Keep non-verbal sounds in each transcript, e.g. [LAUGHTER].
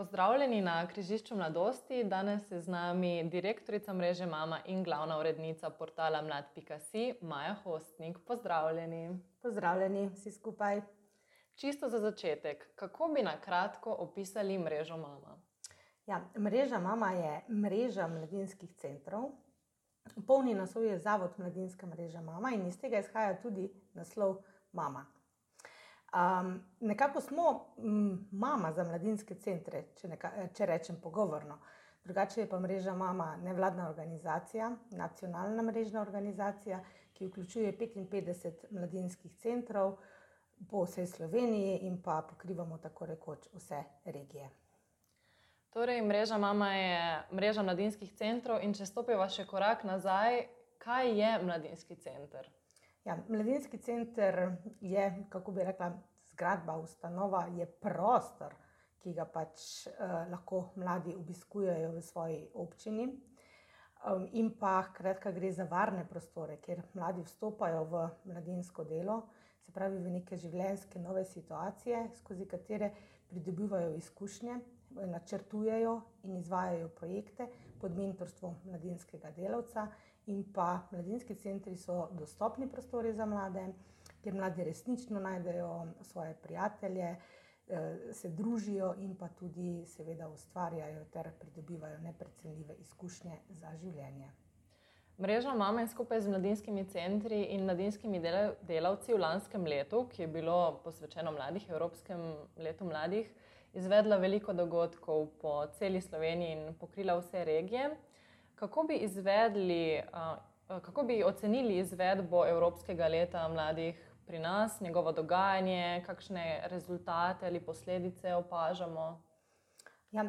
Pozdravljeni na križišču mladosti. Danes je z nami direktorica mreže Mama in glavna urednica portala Mlad.si, Maja Hostnik. Pozdravljeni. Pozdravljeni vsi skupaj. Čisto za začetek, kako bi na kratko opisali mrežo Mama? Ja, mreža Mama je mreža mladinskih centrov. Polni naslov je Zavod Mladinska mreža Mama in iz tega izhaja tudi naslov Mama. Um, nekako smo m, mama za mladinske centre, če, neka, če rečem pogovorno. Drugače je pa mreža Mama nevladna organizacija, nacionalna mrežna organizacija, ki vključuje 55 mladinskih centrov po vsej Sloveniji in pa pokrivamo tako rekoč vse regije. Torej, mreža Mama je mreža mladinskih centrov in če stopiva še korak nazaj, kaj je mladinski center? Ja, mladinski center je, kako bi rekla, zgradba, ustanova, je prostor, ki ga pač eh, lahko mladi obiskujejo v svoji občini. Um, in pa hkrati gre za varne prostore, kjer mladi vstopajo v mladinsko delo, se pravi v neke življenjske nove situacije, skozi katere pridobivajo izkušnje, načrtujejo in izvajajo projekte pod mentorstvom mladinskega delavca in pa mladinski centri so dostopni prostori za mlade, kjer mladi resnično najdejo svoje prijatelje, eh, se družijo in pa tudi seveda ustvarjajo ter pridobivajo neprecenljive izkušnje za življenje. Mreža Mama je skupaj z mladinskimi centri in mladinskimi delavci v lanskem letu, ki je bilo posvečeno mladih, Evropskem letu mladih, izvedla veliko dogodkov po celi Sloveniji in pokrila vse regije. Kako bi, izvedli, kako bi ocenili izvedbo Evropskega leta mladih pri nas, njegovo dogajanje, kakšne rezultate ali posledice opažamo? Ja,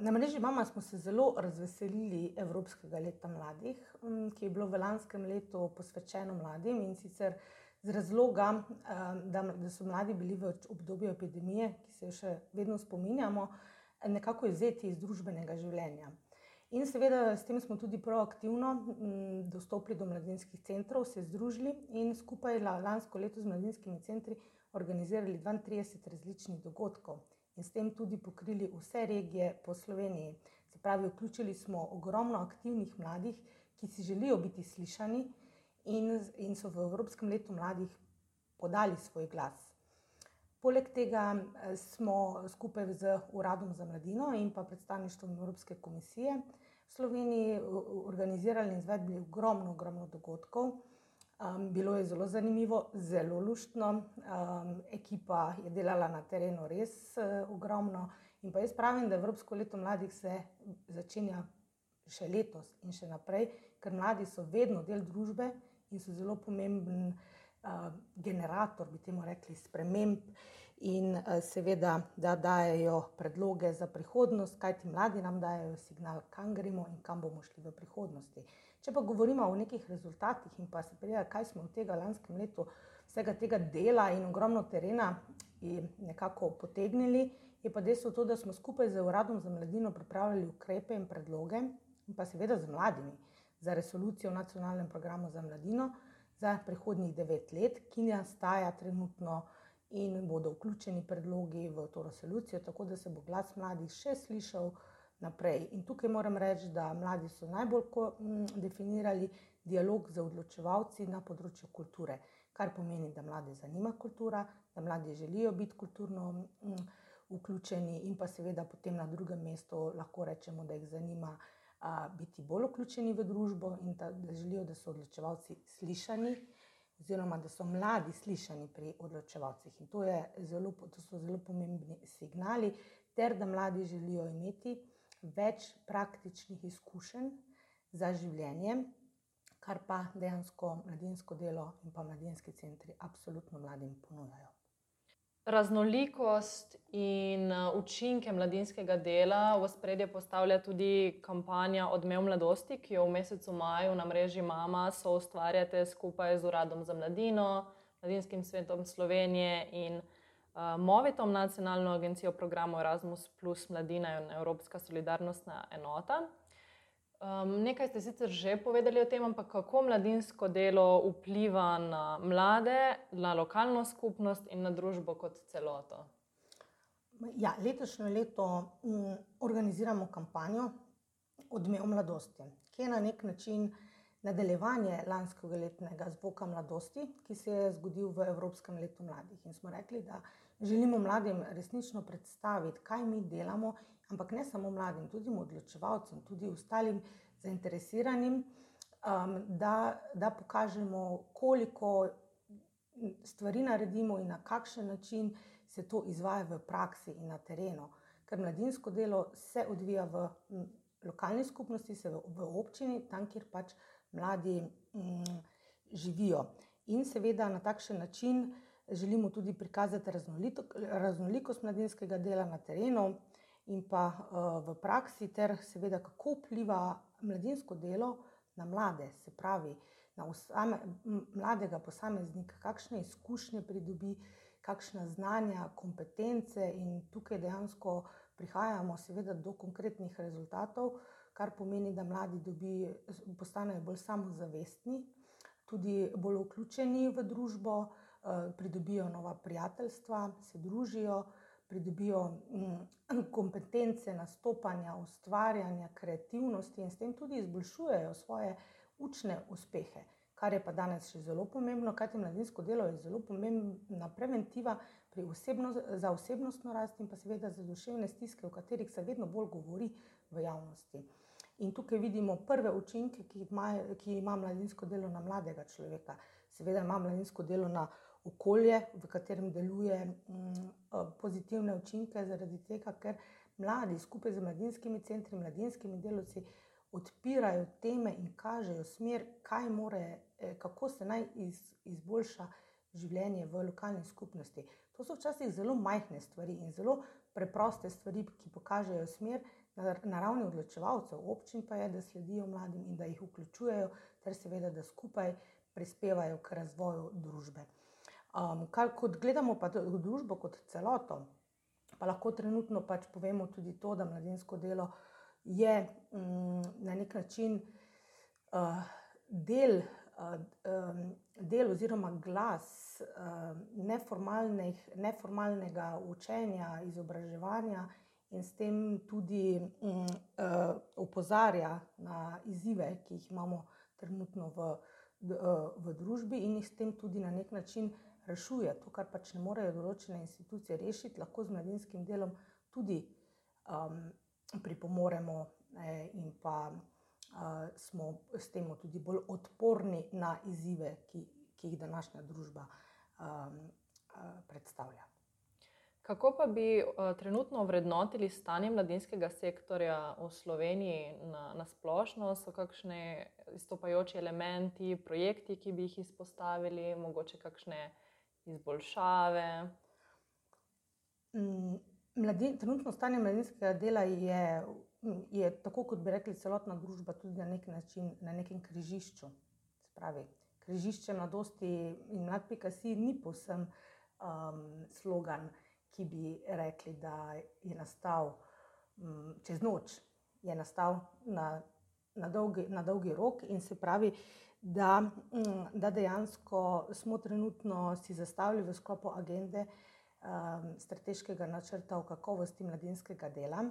na mreži Mama smo se zelo razveselili Evropskega leta mladih, ki je bilo v lanskem letu posvečeno mladim in sicer z razloga, da, da so mladi bili v obdobju epidemije, ki se jo še vedno spominjamo, nekako izvzeti iz družbenega življenja. In seveda s tem smo tudi proaktivno dostopili do mladinskih centrov, se združili in skupaj lansko leto z mladinskimi centri organizirali 32 različnih dogodkov in s tem tudi pokrili vse regije po Sloveniji. Se pravi, vključili smo ogromno aktivnih mladih, ki si želijo biti slišani in, in so v Evropskem letu mladih podali svoj glas. Poleg tega eh, smo skupaj z Uradom za mladino in pa predstavništvom Evropske komisije v Sloveniji organizirali in izvedli ogromno, ogromno dogodkov. Um, bilo je zelo zanimivo, zelo luštno, um, ekipa je delala na terenu res uh, ogromno. In pa jaz pravim, da Evropsko leto mladih se začenja še letos in še naprej, ker mladi so vedno del družbe in so zelo pomemben uh, generator, bi temu rekli, sprememb in uh, seveda, da dajo predloge za prihodnost, kaj ti mladi nam dajo signal, kam gremo in kam bomo šli v prihodnosti. Če pa govorimo o nekih rezultatih in pa se prijeva, kaj smo v tega lanskem letu, vsega tega dela in ogromno terena nekako potegnili, je pa dejstvo to, da smo skupaj z Uradom za mladino pripravili ukrepe in predloge in pa seveda z mladimi za resolucijo o nacionalnem programu za mladino za prihodnjih devet let, ki nastaja trenutno in bodo vključeni predlogi v to resolucijo, tako da se bo glas mladih še slišal naprej. In tukaj moram reči, da mladi so najbolj definirali dialog z odločevalci na področju kulture, kar pomeni, da mlade zanima kultura, da mladi želijo biti kulturno vključeni in pa seveda potem na drugem mestu lahko rečemo, da jih zanima biti bolj vključeni v družbo in da, da želijo, da so odločevalci slišani, oziroma da so mladi slišani pri odločevalcih. In to, zelo, to so zelo pomembni signali, ter da mladi želijo imeti več praktičnih izkušenj za življenje, kar pa dejansko mladinsko delo in pa mladinski centri absolutno mladim ponujajo. Raznolikost in uh, učinke mladinskega dela v spredje postavlja tudi kampanja Odmev mladosti, ki jo v mesecu maju na mreži Mama so ustvarjate skupaj z Uradom za mladino, Mladinskim svetom Slovenije in uh, Movitom, nacionalno agencijo programov Erasmus, Mladina in Evropska solidarnostna enota. Um, nekaj ste sicer že povedali o tem, ampak kako mladinsko delo vpliva na mlade, na lokalno skupnost in na družbo kot celoto? Ja, letošnje leto m, organiziramo kampanjo Odmev mladosti, ki je na nek način nadaljevanje lanskega letnega zvoka mladosti, ki se je zgodil v Evropskem letu mladih. In smo rekli, da želimo mladim resnično predstaviti, kaj mi delamo, ampak ne samo mladim, tudi odločevalcem, tudi ostalim zainteresiranim, um, da, da pokažemo, koliko stvari naredimo in na kakšen način se to izvaja v praksi in na terenu. Ker mladinsko delo se odvija v lokalni skupnosti, se v, v občini, tam, kjer pač mladi mm, živijo. In seveda na takšen način želimo tudi prikazati raznolikost mladinskega dela na terenu in pa uh, v praksi, ter seveda kako vpliva mladinsko delo na mlade, se pravi na usame, mladega posameznika, kakšne izkušnje pridobi, kakšna znanja, kompetence in tukaj dejansko prihajamo seveda do konkretnih rezultatov, kar pomeni, da mladi dobi, postanejo bolj samozavestni, tudi bolj vključeni v družbo, eh, pridobijo nova prijateljstva, se družijo, pridobijo mm, [CLEARS THROAT] kompetence nastopanja, ustvarjanja, kreativnosti in s tem tudi izboljšujejo svoje učne uspehe. Kar je pa danes še zelo pomembno, kajti mladinsko delo je zelo pomembna preventiva osebno, za osebnostno rast in pa seveda za duševne stiske, o katerih se vedno bolj govori v javnosti. In tukaj vidimo prve učinke, ki, ima, ki ima mladinsko delo na mladega človeka. Seveda ima mladinsko delo na okolje, v katerem deluje mm, pozitivne učinke, zaradi tega, ker mladi skupaj z mladinskimi centri, mladinskimi delovci odpirajo teme in kažejo smer, kaj more, eh, kako se naj iz, izboljša življenje v lokalni skupnosti. To so včasih zelo majhne stvari in zelo preproste stvari, ki pokažejo smer na ravni odločevalcev, občin pa je, da sledijo mladim in da jih vključujejo, ter seveda, da skupaj prispevajo k razvoju družbe. Um, kar, kot gledamo pa družbo kot celoto, pa lahko trenutno pač povemo tudi to, da mladinsko delo uh, je um, na nek način uh, del, uh, um, del oziroma glas uh, neformalnega učenja, izobraževanja in s tem tudi um, uh, opozarja na izzive, ki jih imamo trenutno v, v družbi in jih s tem tudi na nek način rešuje. To, kar pač ne morejo določene institucije rešiti, lahko z mladinskim delom tudi um, pripomoremo eh, in pa eh, smo s tem tudi bolj odporni na izzive, ki, ki jih današnja družba eh, predstavlja. Kako pa bi trenutno vrednotili stanje mladinskega sektorja v Sloveniji na, na splošno? So kakšne izstopajoči elementi, projekti, ki bi jih izpostavili, mogoče kakšne izboljšave? Mm, mladin, trenutno stanje mladinskega dela je, je, tako kot bi rekli, celotna družba tudi na nek način na nekem križišču. Spravi, križišče mladosti in mlad pikasi ni posem um, slogan, ki bi rekli, da je nastal um, čez noč, je nastal na, na, dolgi, na dolgi rok in se pravi. Da, da dejansko smo trenutno si zastavili v sklopu agende um, strateškega načrta o kakovosti mladinskega dela,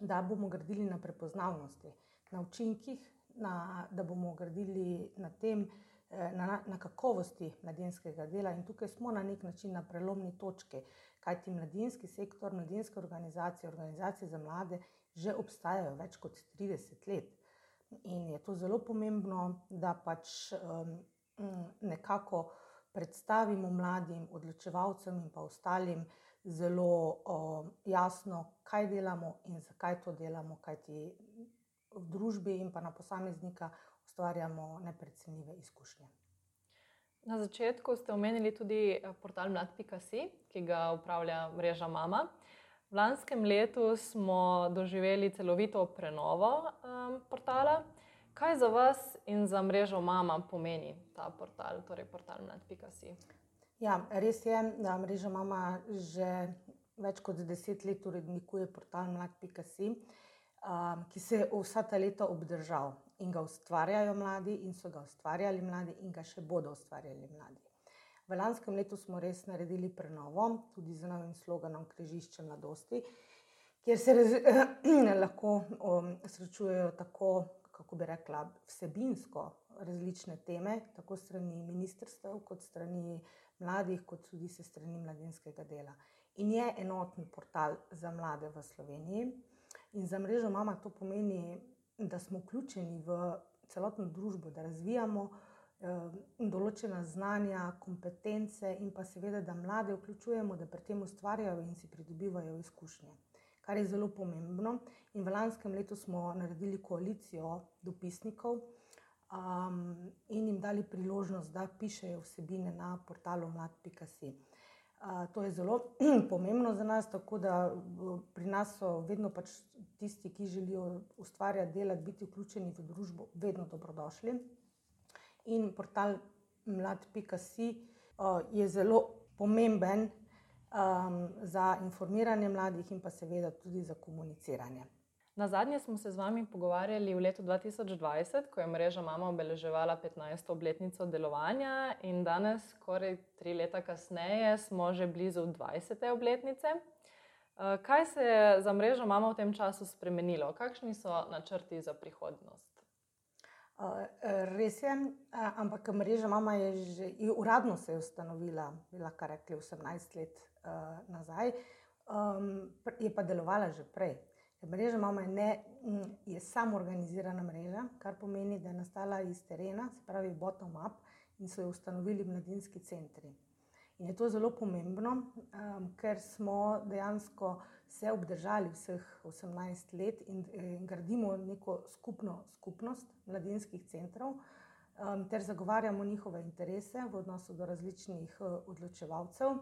da bomo gradili na prepoznavnosti, na učinkih, na, da bomo gradili na tem, eh, na, na kakovosti mladinskega dela. In tukaj smo na nek način na prelomni točki, kajti mladinski sektor, mladinske organizacije, organizacije za mlade že obstajajo več kot 30 let. In je to zelo pomembno, da pač um, nekako predstavimo mladim, odločevalcem in pa ostalim zelo o, jasno, kaj delamo in zakaj to delamo, kaj ti v družbi in pa na posameznika ustvarjamo neprecenljive izkušnje. Na začetku ste omenili tudi eh, portal mlad.si, ki ga upravlja mreža Mama. V lanskem letu smo doživeli celovito prenovo um, portala. Kaj za vas in za mrežo Mama pomeni ta portal, torej portal mlad.si? Ja, res je, da mreža Mama že več kot deset let urednikuje portal mlad.si, um, ki se je vsa ta leta obdržal in ga ustvarjajo mladi, in so ga ustvarjali mladi, in ga še bodo ustvarjali mladi. V lanskem letu smo res naredili prenovo, tudi z novim sloganom Križišče mladosti, kjer se raz, [CLEARS THROAT] lahko um, srečujejo tako, kako bi rekla, vsebinsko različne teme, tako strani ministrstev, kot strani mladih, kot tudi se strani mladinskega dela. In je enoten portal za mlade v Sloveniji. In za mrežo Mama to pomeni, da smo vključeni v celotno družbo, da razvijamo eh, določena znanja, kompetence in pa seveda, da mlade vključujemo, da pri tem ustvarjajo in si pridobivajo izkušnje. Kar je zelo pomembno. In v lanskem letu smo naredili koalicijo dopisnikov, um, in jim dali priložnost, da pišejo vsebine na portalu mlad.si. Uh, to je zelo [CLEARS THROAT] pomembno za nas, tako da pri nas so vedno pač tisti, ki želijo ustvarjati, delati, biti vključeni v družbo, vedno dobrodošli. In portal mlad.si uh, je zelo pomemben um, za informiranje mladih in pa seveda tudi za komuniciranje. Na zadnje smo se z vami pogovarjali v letu 2020, ko je mreža Mama obeleževala 15. obletnico delovanja, in danes, skoraj tri leta kasneje, smo že blizu 20. obletnice. Eh, kaj se je za mrežo Mama v tem času spremenilo? Kakšni so načrti za prihodnost? Eh, res je, ampak mreža Mama je že uradno se je ustanovila, bila kar rekli 18 let nazaj, ehm, je pa delovala že prej. Mreža Mama je, ne, je samo organizirana mreža, kar pomeni, da je nastala iz terena, se pravi bottom-up, in so jo ustanovili mladinski centri. In je to zelo pomembno, um, ker smo dejansko se obdržali vseh 18 let in, in gradimo neko skupno skupnost mladinskih centrov, um, ter zagovarjamo njihove interese v odnosu do različnih uh, odločevalcev.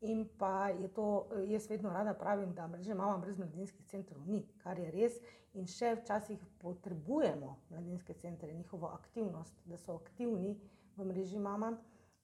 In pa je to, jaz vedno rada pravim, da mreže imamo brez mladinskih centrov, ni, kar je res. In še včasih potrebujemo mladinske centre, njihovo aktivnost, da so aktivni v mreži mama.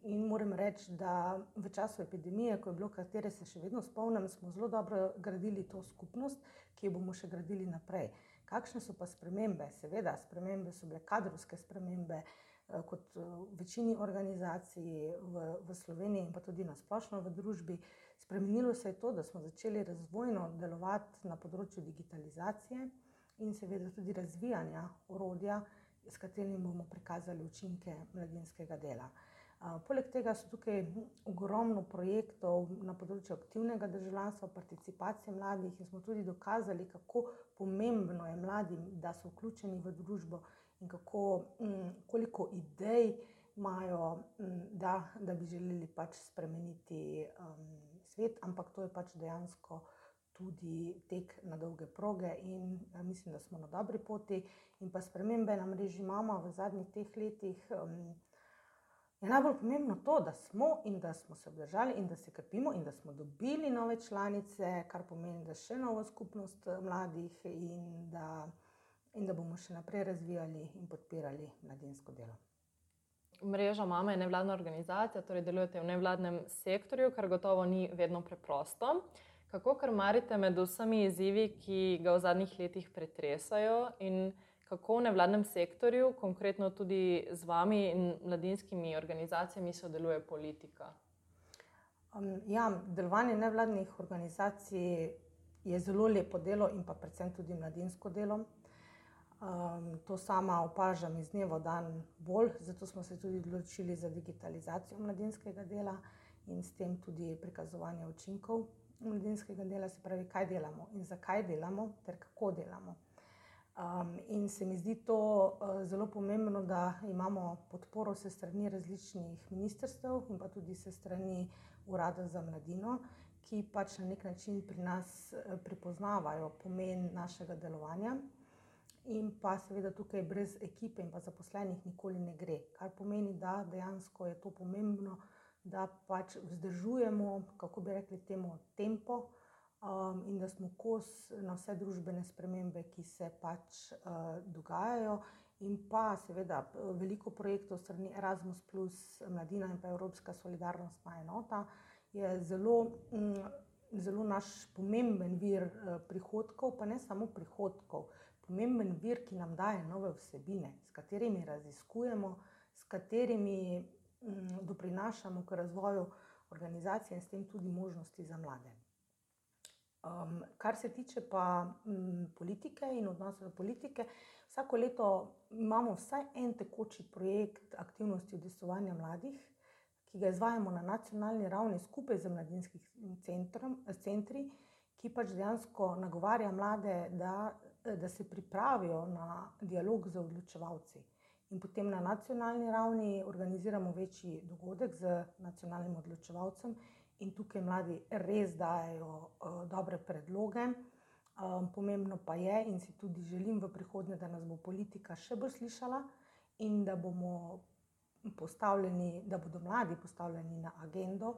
In moram reči, da v času epidemije, ko je bilo, katere se še vedno spomnim, smo zelo dobro gradili to skupnost, ki jo bomo še gradili naprej. Kakšne so pa spremembe? Seveda, spremembe so bile kadrovske spremembe. Eh, kot v eh, večini organizacij v, v Sloveniji in pa tudi na splošno v družbi. Spremenilo se je to, da smo začeli razvojno delovati na področju digitalizacije in seveda tudi razvijanja orodja, s katerim bomo prikazali učinke mladinskega dela. Poleg tega so tukaj ogromno projektov na področju aktivnega državljanstva, participacije mladih in smo tudi dokazali, kako pomembno je mladim, da so vključeni v družbo in kako, mm, koliko idej imajo, mm, da, da bi želeli pač spremeniti um, svet, ampak to je pač dejansko tudi tek na dolge proge in ja, mislim, da smo na dobri poti. In pa spremembe na mreži imamo v zadnjih teh letih. Um, Je najbolj pomembno to, da smo in da smo se obdržali in da se krpimo in da smo dobili nove članice, kar pomeni, da še novo skupnost mladih in da in da bomo še naprej razvijali in podpirali mladinsko delo. Mreža Mama je nevladna organizacija, torej delujete v nevladnem sektorju, kar gotovo ni vedno preprosto. Kako krmarite med vsemi izzivi, ki ga v zadnjih letih pretresajo, in kako v nevladnem sektorju, konkretno tudi z vami in mladinskimi organizacijami, sodeluje politika? Um, ja, delovanje nevladnih organizacij je zelo lepo delo in pa predvsem tudi mladinsko delo. Um, to sama opažam iz dneva v dan bolj, zato smo se tudi odločili za digitalizacijo mladinskega dela in s tem tudi prikazovanje učinkov mladinskega dela, se pravi, kaj delamo in zakaj delamo, ter kako delamo. Um, in se mi zdi to uh, zelo pomembno, da imamo podporo se strani različnih ministrstev in pa tudi se strani Urada za mladino, ki pač na nek način pri nas uh, prepoznavajo pomen našega delovanja in pa seveda tukaj brez ekipe in pa zaposlenih nikoli ne gre. Kar pomeni, da dejansko je to pomembno, da pač vzdržujemo, kako bi rekli, temu tempo um, in da smo kos na vse družbene spremembe, ki se pač uh, dogajajo. In pa seveda veliko projektov strani Erasmus, Mladina in pa Evropska solidarnostna enota je zelo, mm, zelo naš pomemben vir uh, prihodkov, pa ne samo prihodkov pomemben vir, ki nam daje nove vsebine, s katerimi raziskujemo, s katerimi doprinašamo k razvoju organizacije in s tem tudi možnosti za mlade. Um, kar se tiče pa um, politike in odnosa do politike, vsako leto imamo vsaj en tekoči projekt aktivnosti udestovanja mladih, ki ga izvajamo na nacionalni ravni skupaj z mladinskim centrom, centri, ki pač dejansko nagovarja mlade, da, da se pripravijo na dialog z odločevalci. In potem na nacionalni ravni organiziramo večji dogodek z nacionalnim odločevalcem, in tukaj mladi res dajo uh, dobre predloge. Um, pomembno pa je, in si tudi želim v prihodnje, da nas bo politika še bolj slišala in da, da bodo mladi postavljeni na agendo,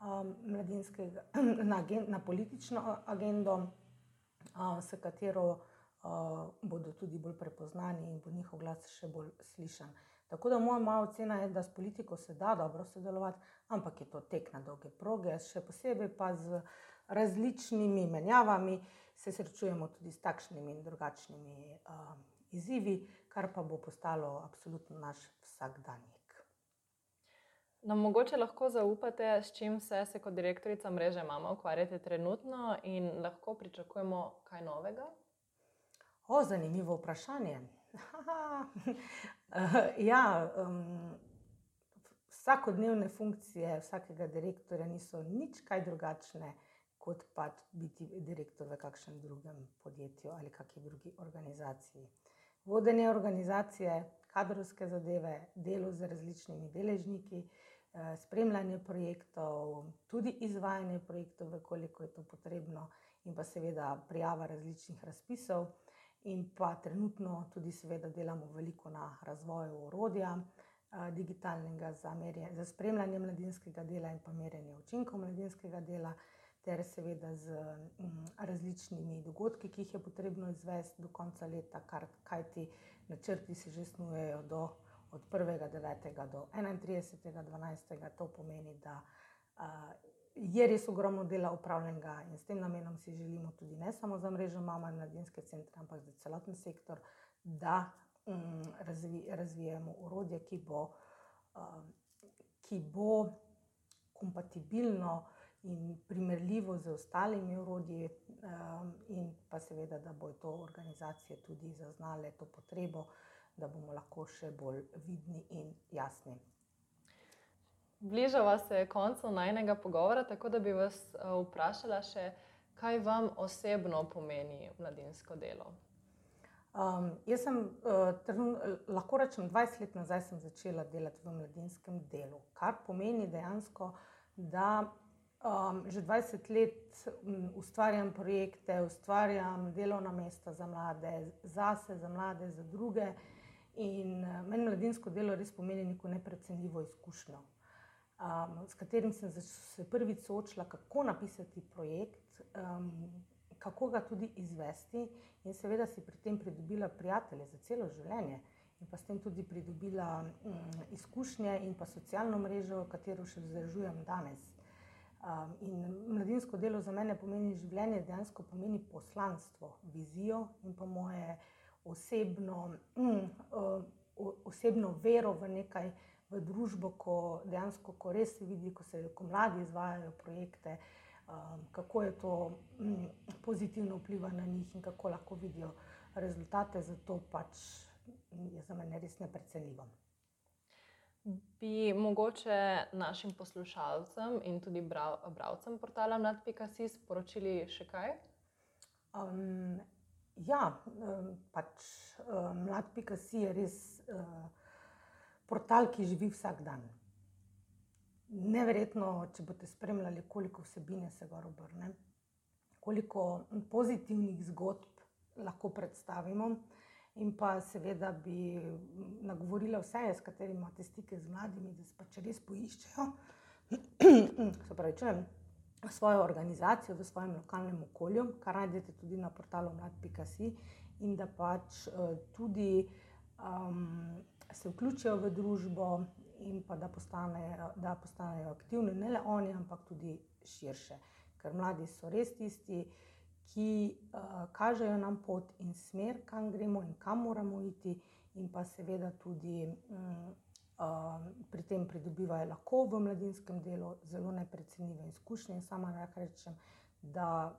um, [CLEARS THROAT] na, agen, na politično agendo, uh, s katero uh, bodo tudi bolj prepoznani in bo njihov glas še bolj slišan. Tako da moja moja ocena je, da s politiko se da dobro sodelovati, ampak je to tek na dolge proge, še posebej pa z različnimi menjavami se srečujemo tudi s takšnimi in drugačnimi uh, izzivi, kar pa bo postalo absolutno naš vsakdanjik. Nam mogoče lahko zaupate, s čim se, se kot direktorica mreže Mama ukvarjate trenutno in lahko pričakujemo kaj novega? O, zanimivo vprašanje. [LAUGHS] [LAUGHS] ja, um, vsakodnevne funkcije vsakega direktorja niso nič kaj drugačne, kot pa biti direktor v kakšnem drugem podjetju ali kakšni drugi organizaciji. Vodenje organizacije, kadrovske zadeve, delo z različnimi deležniki, eh, spremljanje projektov, tudi izvajanje projektov, koliko je to potrebno, in pa seveda prijava različnih razpisov in pa trenutno tudi, seveda, delamo veliko na razvoju orodja eh, digitalnega za, merje, za spremljanje mladinskega dela in pa merjenje učinkov mladinskega dela, ter seveda z mm, različnimi dogodki, ki jih je potrebno izvesti do konca leta, kar, kaj ti načrti se že snujejo do. Od 1.9. do 31.12. to pomeni, da uh, je res ogromno dela upravljenega in s tem namenom si želimo tudi ne samo za mrežo Mama in mladinske centre, ampak za celoten sektor, da um, razvi, razvijemo urodje, ki bo, um, ki bo kompatibilno in primerljivo z ostalimi urodji, um, in pa seveda, da bo to organizacije tudi zaznale to potrebo, da bomo lahko še bolj vidni in jasni. Bližava se koncu najnega pogovora, tako da bi vas uh, vprašala še, kaj vam osebno pomeni mladinsko delo. Um, jaz sem, uh, trn, lahko rečem, 20 let nazaj sem začela delati v mladinskem delu, kar pomeni dejansko, da um, že 20 let um, ustvarjam projekte, ustvarjam delovna mesta za mlade, zase, za mlade, za druge. In uh, meni mladinsko delo res pomeni neko neprecenljivo izkušnjo um, s katerim sem se prvič soočila, kako napisati projekt, um, kako ga tudi izvesti, in seveda si pri tem pridobila prijatelje za celo življenje. In pa s tem tudi pridobila um, izkušnje in pa socialno mrežo, katero še vzdržujem danes. Um, in mladinsko delo za mene pomeni življenje, dejansko pomeni poslanstvo, vizijo in pa moje osebno, um, uh, osebno vero v nekaj, v družbo, ko dejansko, ko res se vidi, ko se ko mladi izvajajo projekte, um, kako je to um, pozitivno vpliva na njih in kako lahko vidijo rezultate, zato pač je za mene res neprecenljivo. Bi mogoče našim poslušalcem in tudi bralcem portala Mlad.si sporočili še kaj? Um, ja, um, pač um, Mlad.si je res. Uh, portal, ki živi vsak dan. Neverjetno, če boste spremljali, koliko vsebine se ga obrne, koliko pozitivnih zgodb lahko predstavimo. In pa seveda bi nagovorila vse, s katerimi imate stike z mladimi, da se pač res poiščejo [CLEARS THROAT] čujem, svojo organizacijo v svojem lokalnem okolju, kar najdete tudi na portalu mlad.si, in da pač uh, tudi um, se vključijo v družbo in pa da postanejo, da postanejo aktivni, ne le oni, ampak tudi širše. Ker mladi so res tisti, ki uh, kažejo nam pot in smer, kam gremo in kam moramo iti, in pa seveda tudi um, pri tem pridobivajo lahko v mladinskem delu zelo neprecenljive izkušnje. Sama lahko rečem, da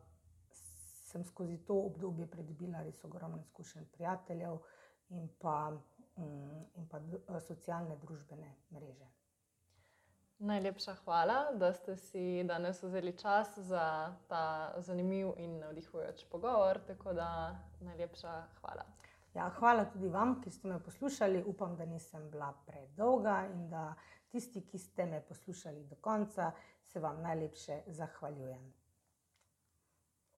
sem skozi to obdobje pridobila res ogromno izkušenj prijateljev in pa, in pa socialne družbene mreže. Najlepša hvala, da ste si danes vzeli čas za ta zanimiv in navdihujoč pogovor. Tako da najlepša hvala. Ja, hvala tudi vam, ki ste me poslušali. Upam, da nisem bila predolga in da tisti, ki ste me poslušali do konca, se vam najlepše zahvaljujem.